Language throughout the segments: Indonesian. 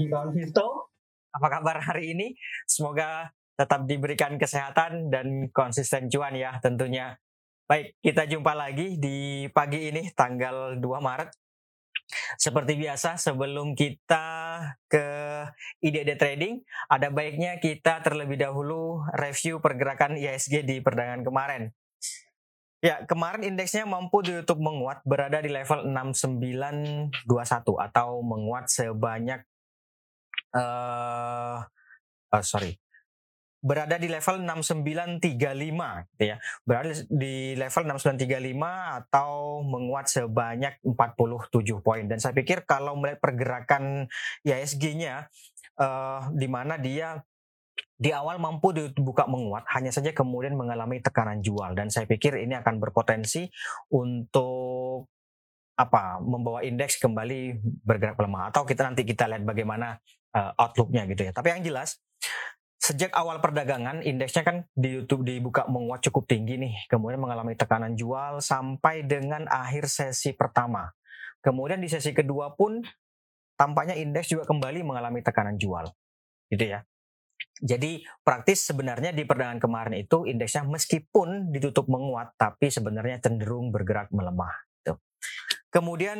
Pagi kawan Visto. Apa kabar hari ini? Semoga tetap diberikan kesehatan dan konsisten cuan ya tentunya. Baik, kita jumpa lagi di pagi ini tanggal 2 Maret. Seperti biasa, sebelum kita ke ide-ide trading, ada baiknya kita terlebih dahulu review pergerakan ISG di perdagangan kemarin. Ya, kemarin indeksnya mampu ditutup menguat berada di level 6921 atau menguat sebanyak uh, uh, sorry. Berada di level 6935 gitu ya. Berada di level 6935 atau menguat sebanyak 47 poin. Dan saya pikir kalau melihat pergerakan ISG-nya uh, di mana dia di awal mampu dibuka menguat, hanya saja kemudian mengalami tekanan jual. Dan saya pikir ini akan berpotensi untuk apa membawa indeks kembali bergerak melemah. Atau kita nanti kita lihat bagaimana uh, outlooknya gitu ya. Tapi yang jelas sejak awal perdagangan indeksnya kan di YouTube dibuka menguat cukup tinggi nih, kemudian mengalami tekanan jual sampai dengan akhir sesi pertama. Kemudian di sesi kedua pun tampaknya indeks juga kembali mengalami tekanan jual. Gitu ya. Jadi praktis sebenarnya di perdagangan kemarin itu indeksnya meskipun ditutup menguat tapi sebenarnya cenderung bergerak melemah. Kemudian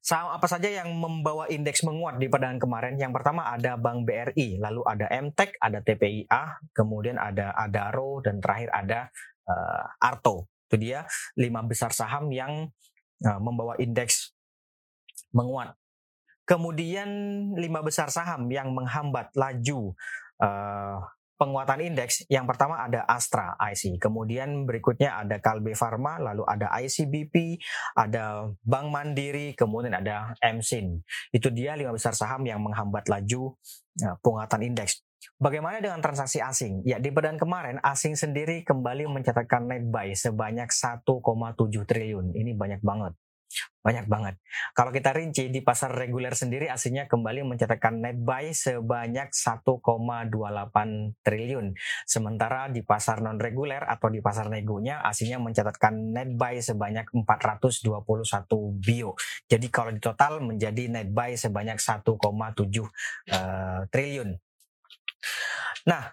Saham apa saja yang membawa indeks menguat di perdagangan kemarin? Yang pertama ada Bank BRI, lalu ada MTEK, ada TPIA, kemudian ada Adaro, dan terakhir ada uh, Arto. Itu dia lima besar saham yang uh, membawa indeks menguat. Kemudian lima besar saham yang menghambat laju uh, penguatan indeks yang pertama ada Astra IC, kemudian berikutnya ada Kalbe Pharma, lalu ada ICBP, ada Bank Mandiri, kemudian ada MSIN. Itu dia lima besar saham yang menghambat laju ya, penguatan indeks. Bagaimana dengan transaksi asing? Ya, di perdan kemarin asing sendiri kembali mencatatkan net buy sebanyak 1,7 triliun. Ini banyak banget. Banyak banget. Kalau kita rinci di pasar reguler sendiri aslinya kembali mencatatkan net buy sebanyak 1,28 triliun. Sementara di pasar non reguler atau di pasar negonya aslinya mencatatkan net buy sebanyak 421 bio. Jadi kalau di total menjadi net buy sebanyak 1,7 uh, triliun. Nah,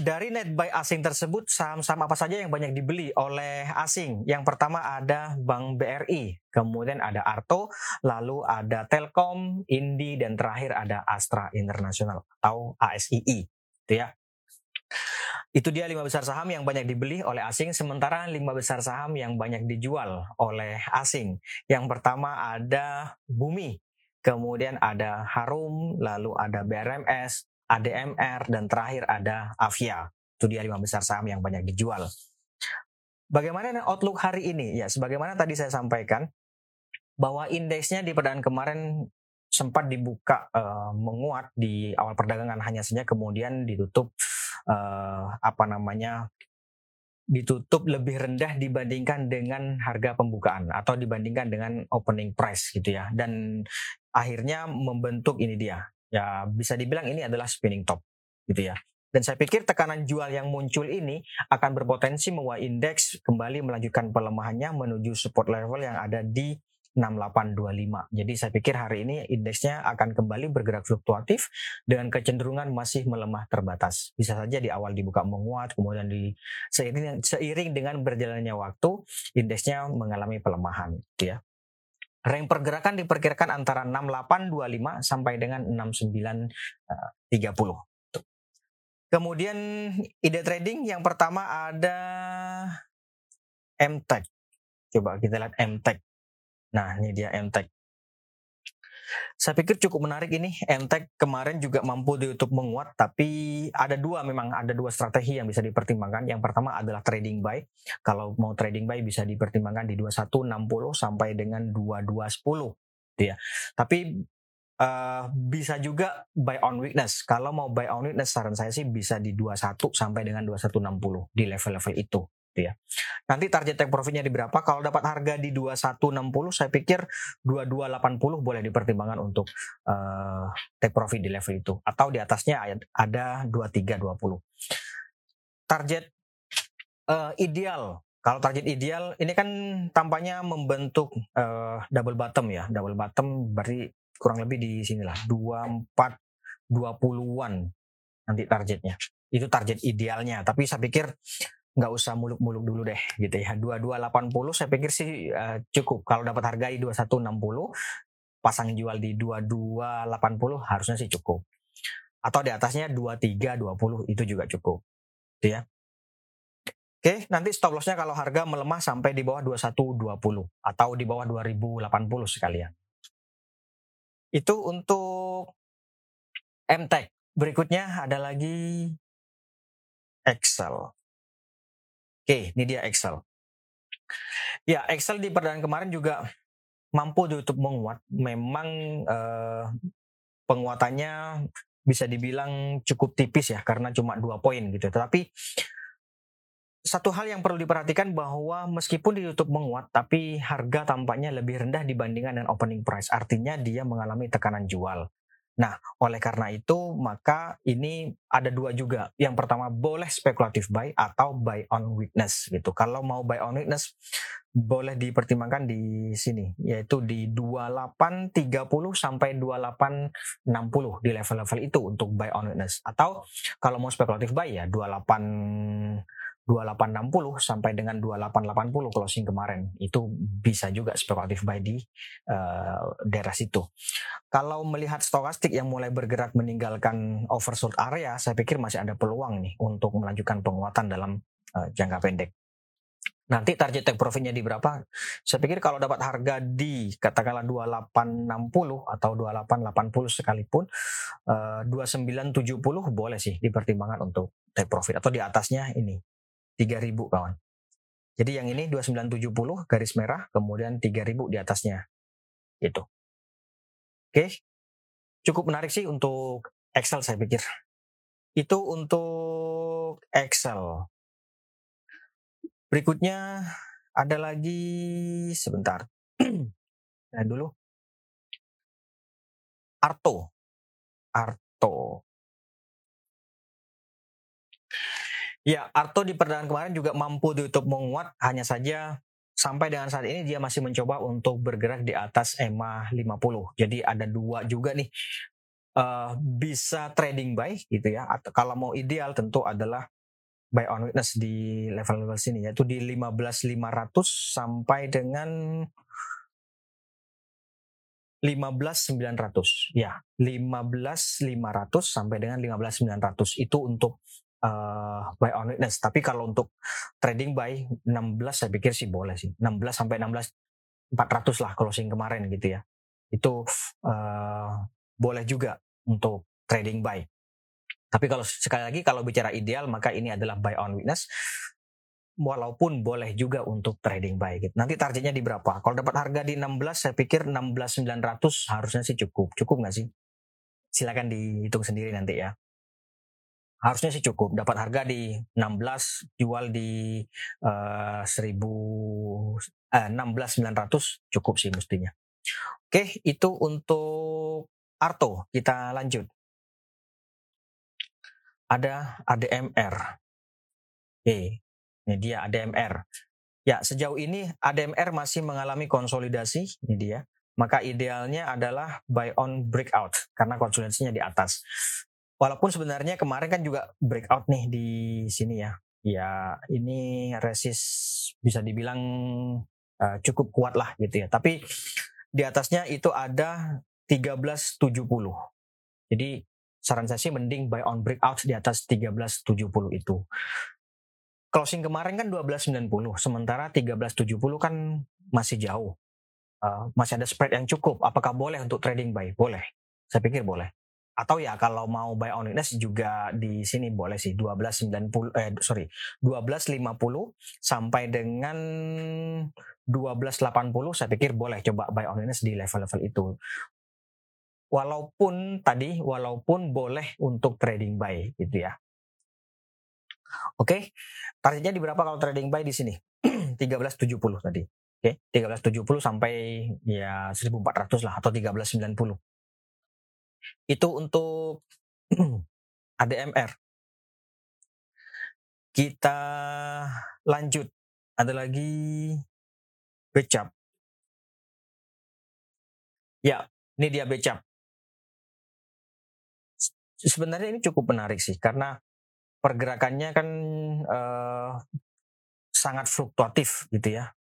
dari net buy asing tersebut, saham-saham apa saja yang banyak dibeli oleh asing? Yang pertama ada Bank BRI, kemudian ada Arto, lalu ada Telkom, Indi, dan terakhir ada Astra International atau ASII. Itu ya. Itu dia lima besar saham yang banyak dibeli oleh asing, sementara lima besar saham yang banyak dijual oleh asing. Yang pertama ada Bumi, kemudian ada Harum, lalu ada BRMS, ADMR, dan terakhir ada Avia. Itu dia lima besar saham yang banyak dijual. Bagaimana outlook hari ini? Ya, sebagaimana tadi saya sampaikan, bahwa indeksnya di perdagangan kemarin sempat dibuka uh, menguat di awal perdagangan hanya saja kemudian ditutup uh, apa namanya ditutup lebih rendah dibandingkan dengan harga pembukaan atau dibandingkan dengan opening price gitu ya dan akhirnya membentuk ini dia ya bisa dibilang ini adalah spinning top gitu ya. Dan saya pikir tekanan jual yang muncul ini akan berpotensi membawa indeks kembali melanjutkan pelemahannya menuju support level yang ada di 6825. Jadi saya pikir hari ini indeksnya akan kembali bergerak fluktuatif dengan kecenderungan masih melemah terbatas. Bisa saja di awal dibuka menguat, kemudian di seiring, seiring dengan berjalannya waktu indeksnya mengalami pelemahan, gitu ya. Rank pergerakan diperkirakan antara 6825 sampai dengan 6930. Kemudian ide trading yang pertama ada MTech. Coba kita lihat MTech. Nah, ini dia MTech. Saya pikir cukup menarik ini. Entek kemarin juga mampu ditutup menguat, tapi ada dua memang ada dua strategi yang bisa dipertimbangkan. Yang pertama adalah trading buy. Kalau mau trading buy bisa dipertimbangkan di 2160 sampai dengan 2210 gitu ya. Tapi uh, bisa juga buy on weakness. Kalau mau buy on weakness saran saya sih bisa di 21 sampai dengan 2160 di level-level itu ya. Nanti target take profitnya di berapa? Kalau dapat harga di 2160 saya pikir 2280 boleh dipertimbangkan untuk uh, take profit di level itu atau di atasnya ada 2320. Target uh, ideal kalau target ideal ini kan tampaknya membentuk uh, double bottom ya. Double bottom berarti kurang lebih di sinilah 24 20-an nanti targetnya. Itu target idealnya, tapi saya pikir nggak usah muluk-muluk dulu deh gitu ya. 2280 saya pikir sih uh, cukup. Kalau dapat harga di 2160 pasang jual di 2280 harusnya sih cukup. Atau di atasnya 2320 itu juga cukup. Gitu ya. Oke, nanti stop lossnya kalau harga melemah sampai di bawah 2120 atau di bawah 2080 sekalian. Itu untuk MTech. Berikutnya ada lagi Excel. Oke, ini dia Excel. Ya, Excel di perdana kemarin juga mampu ditutup menguat. Memang eh, penguatannya bisa dibilang cukup tipis ya karena cuma dua poin gitu. Tetapi satu hal yang perlu diperhatikan bahwa meskipun ditutup menguat, tapi harga tampaknya lebih rendah dibandingkan dengan opening price. Artinya dia mengalami tekanan jual. Nah, oleh karena itu maka ini ada dua juga. Yang pertama boleh spekulatif buy atau buy on weakness gitu. Kalau mau buy on weakness boleh dipertimbangkan di sini yaitu di 2830 sampai 2860 di level-level itu untuk buy on weakness atau kalau mau spekulatif buy ya 28 2860 sampai dengan 2880 closing kemarin itu bisa juga spekulatif buy di uh, daerah situ. Kalau melihat stokastik yang mulai bergerak meninggalkan oversold area, saya pikir masih ada peluang nih untuk melanjutkan penguatan dalam uh, jangka pendek. Nanti target take profitnya di berapa? Saya pikir kalau dapat harga di katakanlah 2860 atau 2880 sekalipun, uh, 2970 boleh sih dipertimbangkan untuk take profit atau di atasnya ini 3000 kawan. Jadi yang ini 2970 garis merah, kemudian 3000 di atasnya. Itu. Oke. Cukup menarik sih untuk Excel saya pikir. Itu untuk Excel. Berikutnya ada lagi sebentar. nah, dulu. Arto. Arto. Ya, Arto di perdagangan kemarin juga mampu ditutup menguat, hanya saja sampai dengan saat ini dia masih mencoba untuk bergerak di atas EMA 50. Jadi ada dua juga nih uh, bisa trading buy gitu ya. Atau kalau mau ideal tentu adalah buy on witness di level-level sini yaitu di 15.500 sampai dengan 15.900 ya 15.500 sampai dengan 15.900 itu untuk uh, buy on witness. Tapi kalau untuk trading buy 16 saya pikir sih boleh sih. 16 sampai 16 400 lah closing kemarin gitu ya. Itu uh, boleh juga untuk trading buy. Tapi kalau sekali lagi kalau bicara ideal maka ini adalah buy on witness walaupun boleh juga untuk trading buy gitu. Nanti targetnya di berapa? Kalau dapat harga di 16 saya pikir 16.900 harusnya sih cukup. Cukup nggak sih? Silakan dihitung sendiri nanti ya harusnya sih cukup dapat harga di 16 jual di uh, 1000 eh, 16900 cukup sih mestinya. Oke, itu untuk Arto. Kita lanjut. Ada ADMR. Oke, ini dia ADMR. Ya, sejauh ini ADMR masih mengalami konsolidasi, ini dia. Maka idealnya adalah buy on breakout karena konsolidasinya di atas. Walaupun sebenarnya kemarin kan juga breakout nih di sini ya. Ya ini resist bisa dibilang uh, cukup kuat lah gitu ya. Tapi di atasnya itu ada 1370. Jadi saran saya sih mending buy on breakout di atas 1370 itu. Closing kemarin kan 1290, sementara 1370 kan masih jauh. Uh, masih ada spread yang cukup. Apakah boleh untuk trading buy? Boleh. Saya pikir boleh atau ya kalau mau buy on weakness juga di sini boleh sih 1290 eh sorry 1250 sampai dengan 1280 saya pikir boleh coba buy on weakness di level-level itu. Walaupun tadi walaupun boleh untuk trading buy gitu ya. Oke targetnya di berapa kalau trading buy di sini? 1370 tadi. Oke 1370 sampai ya 1400 lah atau 1390 itu untuk ADMR. Kita lanjut. Ada lagi becap. Ya, Ini dia becap. Sebenarnya ini cukup menarik sih karena pergerakannya kan uh, sangat fluktuatif gitu ya.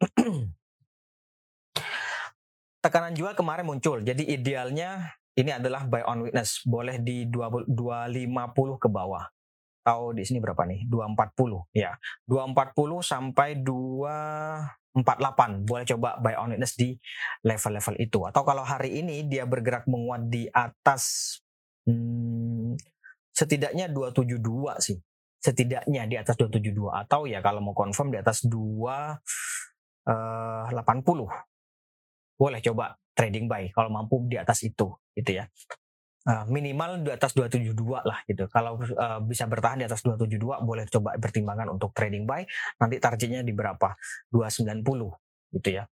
Tekanan jual kemarin muncul. Jadi idealnya ini adalah buy on witness. Boleh di 250 ke bawah. Atau di sini berapa nih? 240 ya. 240 sampai 248 boleh coba buy on witness di level-level itu. Atau kalau hari ini dia bergerak menguat di atas hmm, setidaknya 272 sih. Setidaknya di atas 272 atau ya kalau mau confirm di atas 280. Uh, boleh coba trading buy kalau mampu di atas itu gitu ya. Uh, minimal di atas 272 lah gitu. Kalau uh, bisa bertahan di atas 272 boleh coba pertimbangan untuk trading buy. Nanti targetnya di berapa? 290 gitu ya.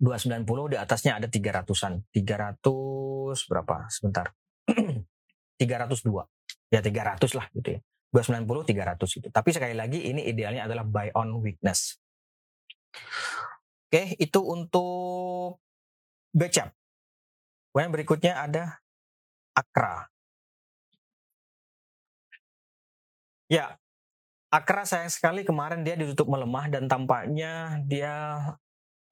290 di atasnya ada 300-an. 300 berapa? Sebentar. 302 ya 300 lah gitu ya 290 300 itu tapi sekali lagi ini idealnya adalah buy on weakness oke itu untuk backup kemudian berikutnya ada akra ya akra sayang sekali kemarin dia ditutup melemah dan tampaknya dia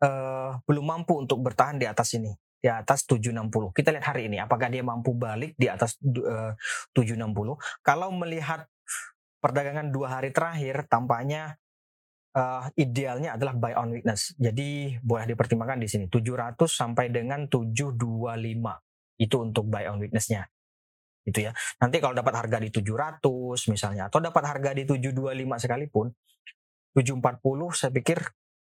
uh, belum mampu untuk bertahan di atas ini di atas 760. Kita lihat hari ini apakah dia mampu balik di atas uh, 760. Kalau melihat perdagangan dua hari terakhir tampaknya uh, idealnya adalah buy on weakness. Jadi boleh dipertimbangkan di sini 700 sampai dengan 725 itu untuk buy on weaknessnya gitu ya. Nanti kalau dapat harga di 700 misalnya atau dapat harga di 725 sekalipun 740 saya pikir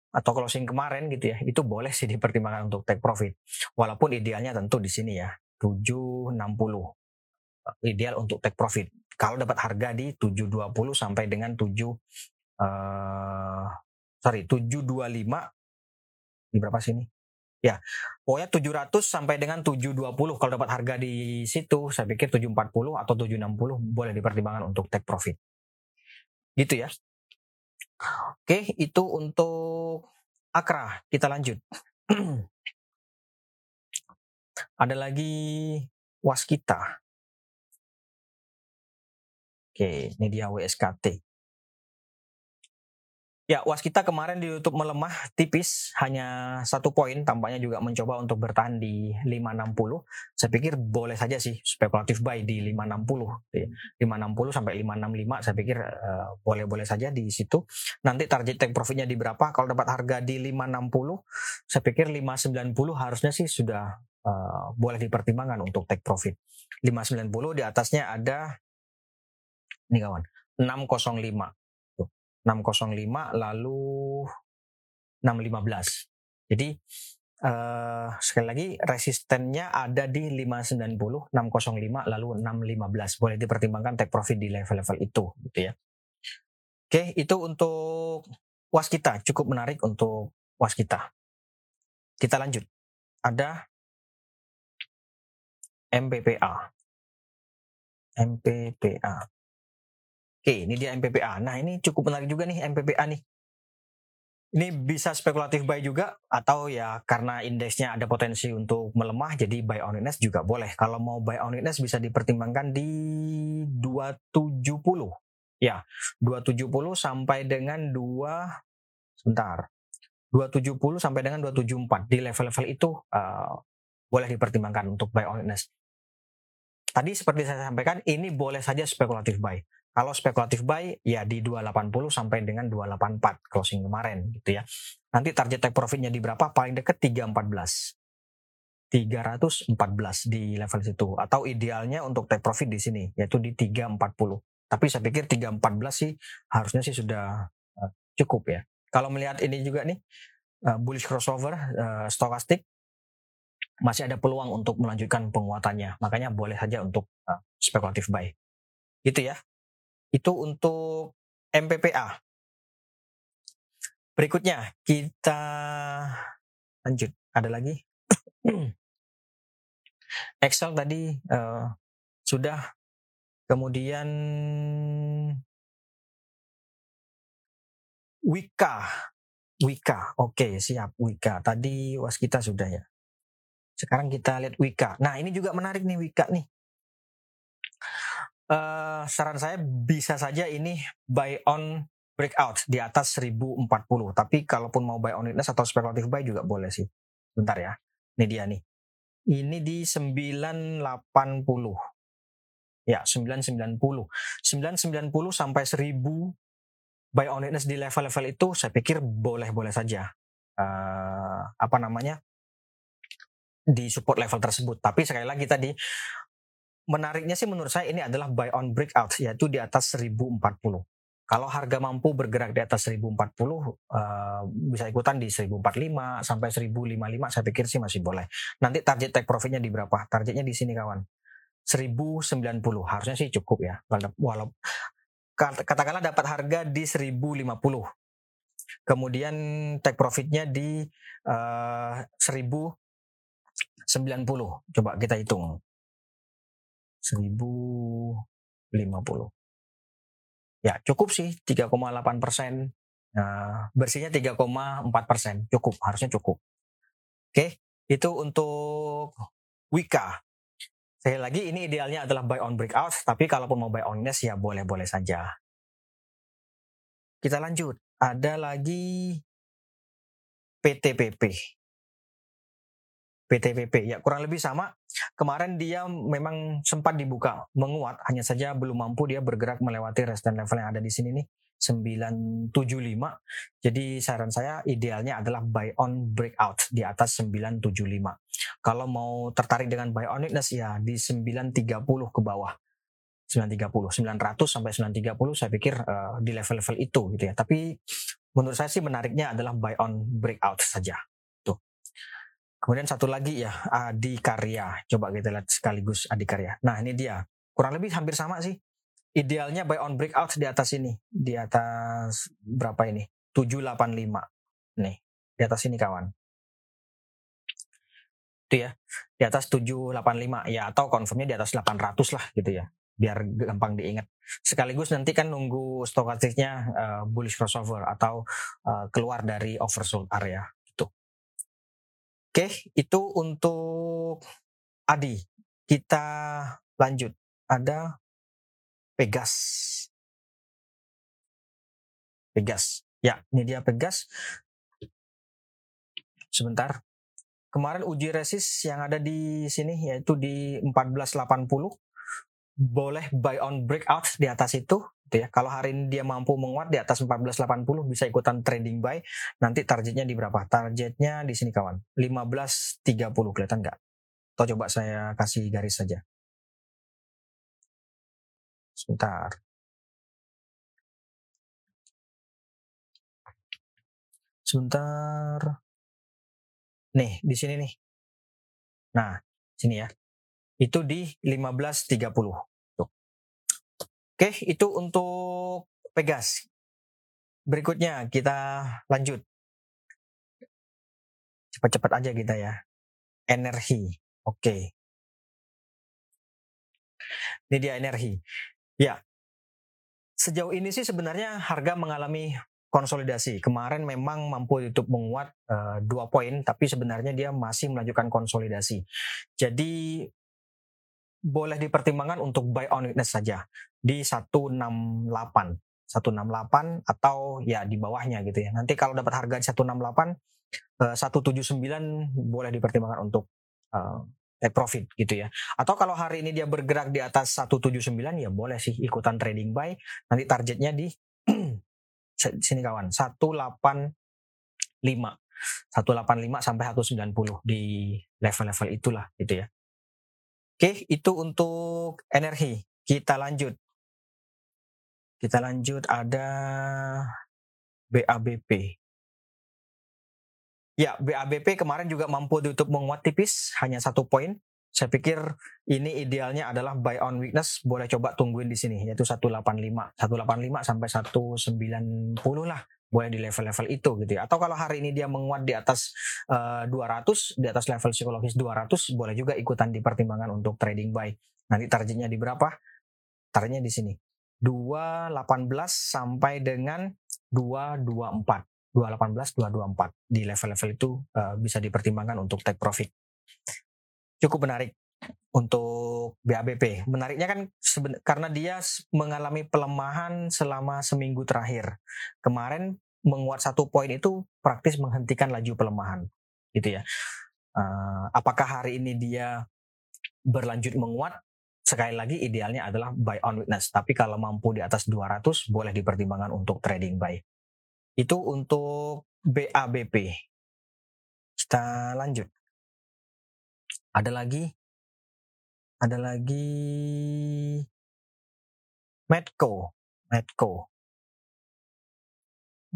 atau closing kemarin gitu ya, itu boleh sih dipertimbangkan untuk take profit. Walaupun idealnya tentu di sini ya, 760. Ideal untuk take profit. Kalau dapat harga di 720 sampai dengan 7 uh, sorry, 725 di berapa sini? Ya, pokoknya 700 sampai dengan 720 kalau dapat harga di situ, saya pikir 740 atau 760 boleh dipertimbangkan untuk take profit. Gitu ya. Oke, itu untuk Akra. Kita lanjut. Ada lagi Waskita. Oke, ini dia WSKT. Ya, waskita kemarin di YouTube melemah tipis, hanya satu poin. Tampaknya juga mencoba untuk bertahan di 560. Saya pikir boleh saja sih spekulatif buy di 560. 560 sampai 565 saya pikir boleh boleh-boleh saja di situ. Nanti target take profitnya di berapa? Kalau dapat harga di 560, saya pikir 590 harusnya sih sudah uh, boleh dipertimbangkan untuk take profit. 590 di atasnya ada ini kawan, 605 605 lalu 615. Jadi uh, sekali lagi resistennya ada di 590, 605 lalu 615. Boleh dipertimbangkan take profit di level-level itu gitu ya. Oke, itu untuk waskita cukup menarik untuk waskita. Kita lanjut. Ada MPPA. MPPA. Oke, ini dia MPPA. Nah, ini cukup menarik juga nih MPPA nih. Ini bisa spekulatif buy juga atau ya karena indeksnya ada potensi untuk melemah jadi buy on weakness juga boleh. Kalau mau buy on weakness bisa dipertimbangkan di 270. Ya, 270 sampai dengan 2 sebentar. 270 sampai dengan 274 di level-level itu uh, boleh dipertimbangkan untuk buy on weakness. Tadi seperti saya sampaikan ini boleh saja spekulatif buy. Kalau spekulatif buy ya di 280 sampai dengan 284 closing kemarin gitu ya. Nanti target take profitnya di berapa? Paling dekat 314. 314 di level situ atau idealnya untuk take profit di sini yaitu di 340. Tapi saya pikir 314 sih harusnya sih sudah uh, cukup ya. Kalau melihat ini juga nih uh, bullish crossover uh, stokastik masih ada peluang untuk melanjutkan penguatannya. Makanya boleh saja untuk spekulatif buy. Gitu ya. Itu untuk MPPA. Berikutnya kita lanjut. Ada lagi? Excel tadi uh, sudah. Kemudian Wika. Wika. Oke, siap Wika. Tadi was kita sudah ya. Sekarang kita lihat Wika. Nah, ini juga menarik nih Wika nih. Uh, saran saya bisa saja ini buy on breakout di atas 1040. Tapi kalaupun mau buy on witness atau speculative buy juga boleh sih. Bentar ya. Ini dia nih. Ini di 980. Ya, 990. 990 sampai 1000 buy on witness di level-level itu saya pikir boleh-boleh saja. Uh, apa namanya? di support level tersebut. Tapi sekali lagi tadi menariknya sih menurut saya ini adalah buy on breakout yaitu di atas 1040. Kalau harga mampu bergerak di atas 1040 uh, eh, bisa ikutan di 1045 sampai 1055 saya pikir sih masih boleh. Nanti target take profitnya di berapa? Targetnya di sini kawan. 1090 harusnya sih cukup ya. Walau katakanlah dapat harga di 1050. Kemudian take profitnya di uh, 1000 90. Coba kita hitung. 1050. Ya cukup sih 3,8 persen. Nah, bersihnya 3,4 persen. Cukup, harusnya cukup. Oke, itu untuk Wika. Sekali lagi ini idealnya adalah buy on breakout, tapi kalaupun mau buy on nest ya boleh-boleh saja. Kita lanjut. Ada lagi PTPP. PTPP. Ya kurang lebih sama. Kemarin dia memang sempat dibuka menguat, hanya saja belum mampu dia bergerak melewati resistance level yang ada di sini nih 975. Jadi saran saya idealnya adalah buy on breakout di atas 975. Kalau mau tertarik dengan buy on weakness ya di 930 ke bawah. 930, 900 sampai 930 saya pikir uh, di level-level itu gitu ya. Tapi menurut saya sih menariknya adalah buy on breakout saja. Kemudian satu lagi ya Adi Karya. Coba kita lihat sekaligus Adi Karya. Nah ini dia. Kurang lebih hampir sama sih. Idealnya buy on breakout di atas ini. Di atas berapa ini? 785. Nih. Di atas ini kawan. Itu ya. Di atas 785. Ya atau confirmnya di atas 800 lah gitu ya. Biar gampang diingat. Sekaligus nanti kan nunggu stokastiknya uh, bullish crossover atau uh, keluar dari oversold area. Oke, itu untuk Adi. Kita lanjut. Ada Pegas. Pegas. Ya, ini dia Pegas. Sebentar. Kemarin uji resist yang ada di sini yaitu di 1480 boleh buy on breakout di atas itu gitu ya. Kalau hari ini dia mampu menguat di atas 1480 bisa ikutan trading buy. Nanti targetnya di berapa? Targetnya di sini kawan. 1530 kelihatan nggak? Atau coba saya kasih garis saja. Sebentar. Sebentar. Nih, di sini nih. Nah, sini ya itu di 15.30. Oke, itu untuk Pegas. Berikutnya kita lanjut. Cepat-cepat aja kita ya. Energi. Oke. Ini dia energi. Ya. Sejauh ini sih sebenarnya harga mengalami konsolidasi. Kemarin memang mampu YouTube menguat uh, dua poin, tapi sebenarnya dia masih melanjutkan konsolidasi. Jadi boleh dipertimbangkan untuk buy on weakness saja di 168 168 atau ya di bawahnya gitu ya. Nanti kalau dapat harga di 168 eh, 179 boleh dipertimbangkan untuk uh, take profit gitu ya. Atau kalau hari ini dia bergerak di atas 179 ya boleh sih ikutan trading buy. Nanti targetnya di sini kawan 185 185 sampai 190 di level-level itulah gitu ya. Oke, itu untuk energi. Kita lanjut. Kita lanjut ada BABP. Ya, BABP kemarin juga mampu ditutup menguat tipis, hanya satu poin. Saya pikir ini idealnya adalah buy on weakness, boleh coba tungguin di sini, yaitu 185. 185 sampai 190 lah boleh di level-level itu gitu ya. Atau kalau hari ini dia menguat di atas uh, eh, 200, di atas level psikologis 200, boleh juga ikutan dipertimbangkan untuk trading buy. Nanti targetnya di berapa? Targetnya di sini. 218 sampai dengan 224. 218, 224 di level-level itu uh, bisa dipertimbangkan untuk take profit. cukup menarik untuk BABP. Menariknya kan karena dia mengalami pelemahan selama seminggu terakhir. Kemarin menguat satu poin itu praktis menghentikan laju pelemahan, gitu ya. Uh, apakah hari ini dia berlanjut menguat? Sekali lagi idealnya adalah buy on witness. Tapi kalau mampu di atas 200 boleh dipertimbangkan untuk trading buy. Itu untuk BABP. Kita lanjut. Ada lagi ada lagi Medco, Medco,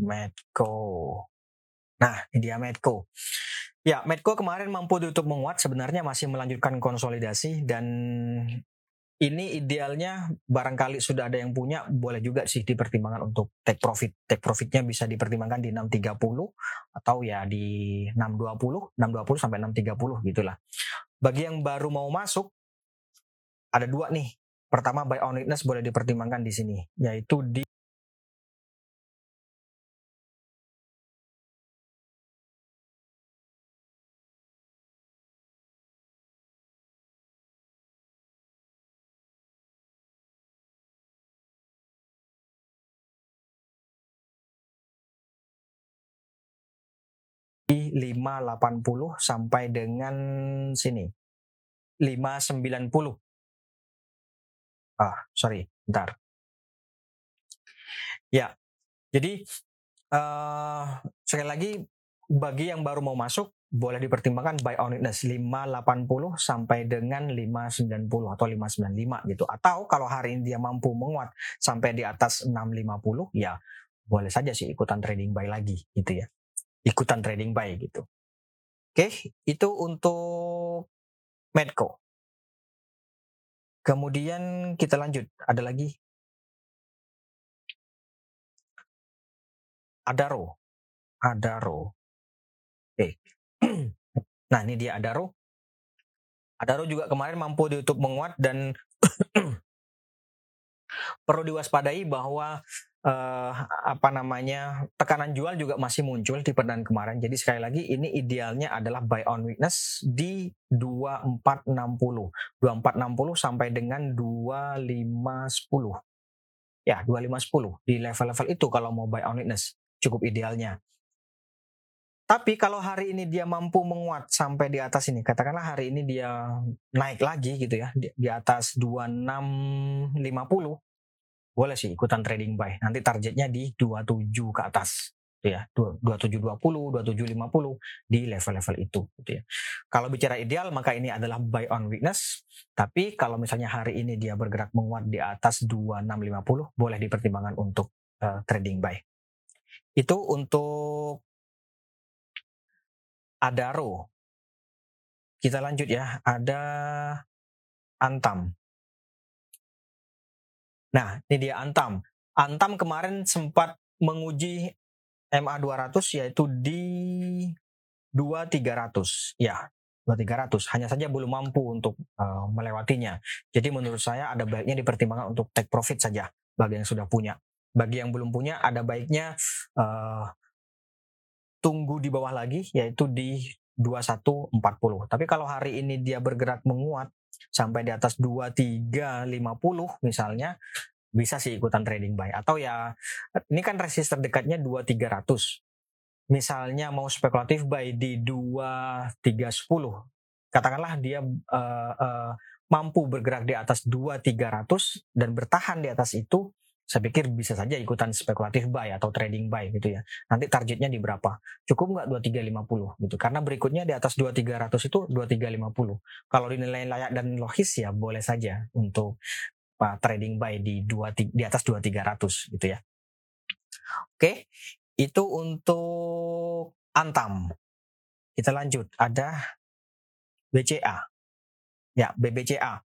Medco. Nah, ini dia Medco. Ya, Medco kemarin mampu ditutup menguat, sebenarnya masih melanjutkan konsolidasi dan ini idealnya barangkali sudah ada yang punya, boleh juga sih dipertimbangkan untuk take profit. Take profitnya bisa dipertimbangkan di 630 atau ya di 620, 620 sampai 630 gitulah. Bagi yang baru mau masuk, ada dua nih. Pertama buy on weakness boleh dipertimbangkan di sini, yaitu di di 580 sampai dengan sini 590 ah sorry bentar ya jadi uh, sekali lagi bagi yang baru mau masuk boleh dipertimbangkan buy on witness 580 sampai dengan 590 atau 595 gitu. Atau kalau hari ini dia mampu menguat sampai di atas 650 ya boleh saja sih ikutan trading buy lagi gitu ya. Ikutan trading buy gitu. Oke, itu untuk Medco. Kemudian kita lanjut, ada lagi. Adaro. Adaro. Oke. Nah, ini dia Adaro. Adaro juga kemarin mampu ditutup menguat dan perlu diwaspadai bahwa uh, apa namanya tekanan jual juga masih muncul di perdana kemarin. Jadi sekali lagi ini idealnya adalah buy on weakness di 2460. 2460 sampai dengan 2510. Ya, 2510 di level-level itu kalau mau buy on weakness cukup idealnya. Tapi kalau hari ini dia mampu menguat sampai di atas ini, katakanlah hari ini dia naik lagi gitu ya, di, di atas 2650, boleh sih ikutan trading buy. Nanti targetnya di 27 ke atas. Gitu ya. 2720 2750 di level-level itu gitu ya. Kalau bicara ideal maka ini adalah buy on weakness. Tapi kalau misalnya hari ini dia bergerak menguat di atas 2650 boleh dipertimbangkan untuk uh, trading buy. Itu untuk Adaro kita lanjut ya. Ada Antam Nah, ini dia Antam. Antam kemarin sempat menguji MA 200 yaitu di 2300. Ya, 2300. Hanya saja belum mampu untuk uh, melewatinya. Jadi menurut saya ada baiknya dipertimbangkan untuk take profit saja bagi yang sudah punya. Bagi yang belum punya ada baiknya uh, tunggu di bawah lagi yaitu di 2140. Tapi kalau hari ini dia bergerak menguat sampai di atas 2350 misalnya bisa sih ikutan trading buy. Atau ya ini kan resist terdekatnya 2300 misalnya mau spekulatif buy di 2310 katakanlah dia uh, uh, mampu bergerak di atas 2300 dan bertahan di atas itu saya pikir bisa saja ikutan spekulatif buy atau trading buy gitu ya. Nanti targetnya di berapa? Cukup nggak 2350 gitu. Karena berikutnya di atas 2300 itu 2350. Kalau dinilai layak dan logis ya boleh saja untuk uh, trading buy di dua di atas 2300 gitu ya. Oke, itu untuk Antam. Kita lanjut, ada BCA. Ya, BBCA.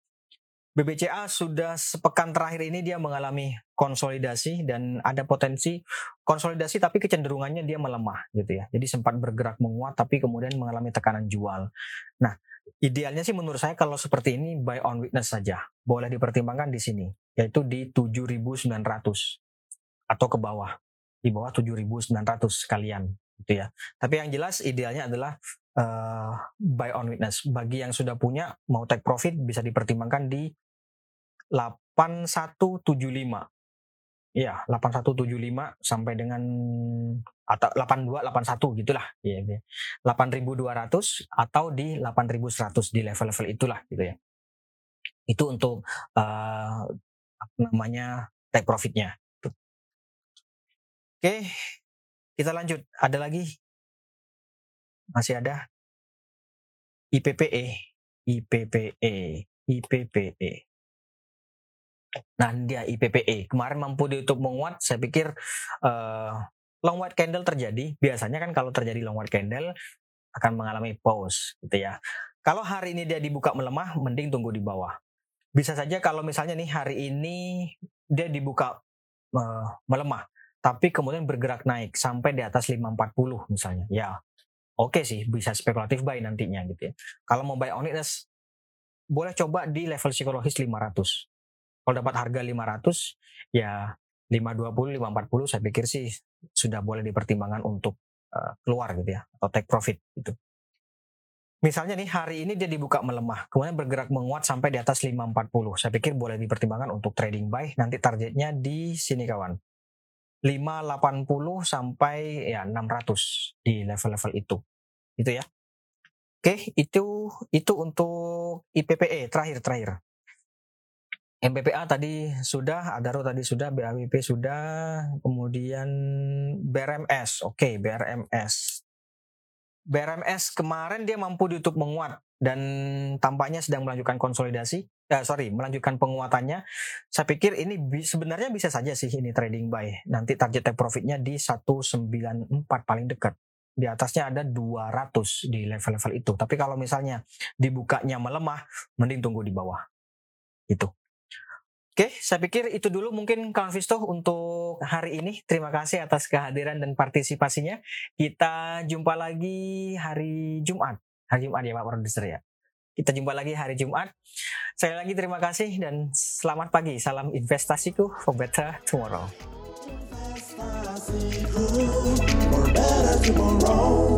BBCA sudah sepekan terakhir ini dia mengalami konsolidasi dan ada potensi konsolidasi tapi kecenderungannya dia melemah gitu ya. Jadi sempat bergerak menguat tapi kemudian mengalami tekanan jual. Nah, idealnya sih menurut saya kalau seperti ini buy on weakness saja. Boleh dipertimbangkan di sini yaitu di 7.900 atau ke bawah. Di bawah 7.900 sekalian gitu ya. Tapi yang jelas idealnya adalah uh, buy on witness. Bagi yang sudah punya mau take profit bisa dipertimbangkan di 8175. Iya, 8175 sampai dengan atau 8281 gitulah. Iya, ya. 8200 atau di 8100 di level-level itulah gitu ya. Itu untuk uh, namanya take profitnya. Oke, kita lanjut. Ada lagi? Masih ada? IPPE, IPPE, IPPE. Nah, dia IPPE. Kemarin mampu ditutup menguat, saya pikir uh, long white candle terjadi. Biasanya kan kalau terjadi long white candle akan mengalami pause gitu ya. Kalau hari ini dia dibuka melemah, mending tunggu di bawah. Bisa saja kalau misalnya nih hari ini dia dibuka uh, melemah, tapi kemudian bergerak naik sampai di atas 540 misalnya. Ya, oke okay sih bisa spekulatif buy nantinya gitu ya. Kalau mau buy on it boleh coba di level psikologis 500. Kalau dapat harga 500 ya 520 540 saya pikir sih sudah boleh dipertimbangkan untuk uh, keluar gitu ya atau take profit gitu. Misalnya nih hari ini dia dibuka melemah, kemudian bergerak menguat sampai di atas 540. Saya pikir boleh dipertimbangkan untuk trading buy. Nanti targetnya di sini kawan. 580 sampai ya 600 di level-level itu. Itu ya. Oke, itu itu untuk IPPE terakhir terakhir. MPPA tadi sudah, Adaro tadi sudah, BAWP sudah, kemudian BRMS. Oke, BRMS. BRMS kemarin dia mampu ditutup menguat dan tampaknya sedang melanjutkan konsolidasi. Eh, sorry, melanjutkan penguatannya. Saya pikir ini bi sebenarnya bisa saja sih ini trading buy. Nanti target take profitnya di 194 paling dekat. Di atasnya ada 200 di level-level itu. Tapi kalau misalnya dibukanya melemah, mending tunggu di bawah. Itu. Oke, saya pikir itu dulu mungkin Kang Visto untuk hari ini. Terima kasih atas kehadiran dan partisipasinya. Kita jumpa lagi hari Jumat. Hari Jumat ya Pak Produser ya. Kita jumpa lagi hari Jumat. Saya lagi terima kasih dan selamat pagi. Salam investasiku for better tomorrow. For better tomorrow.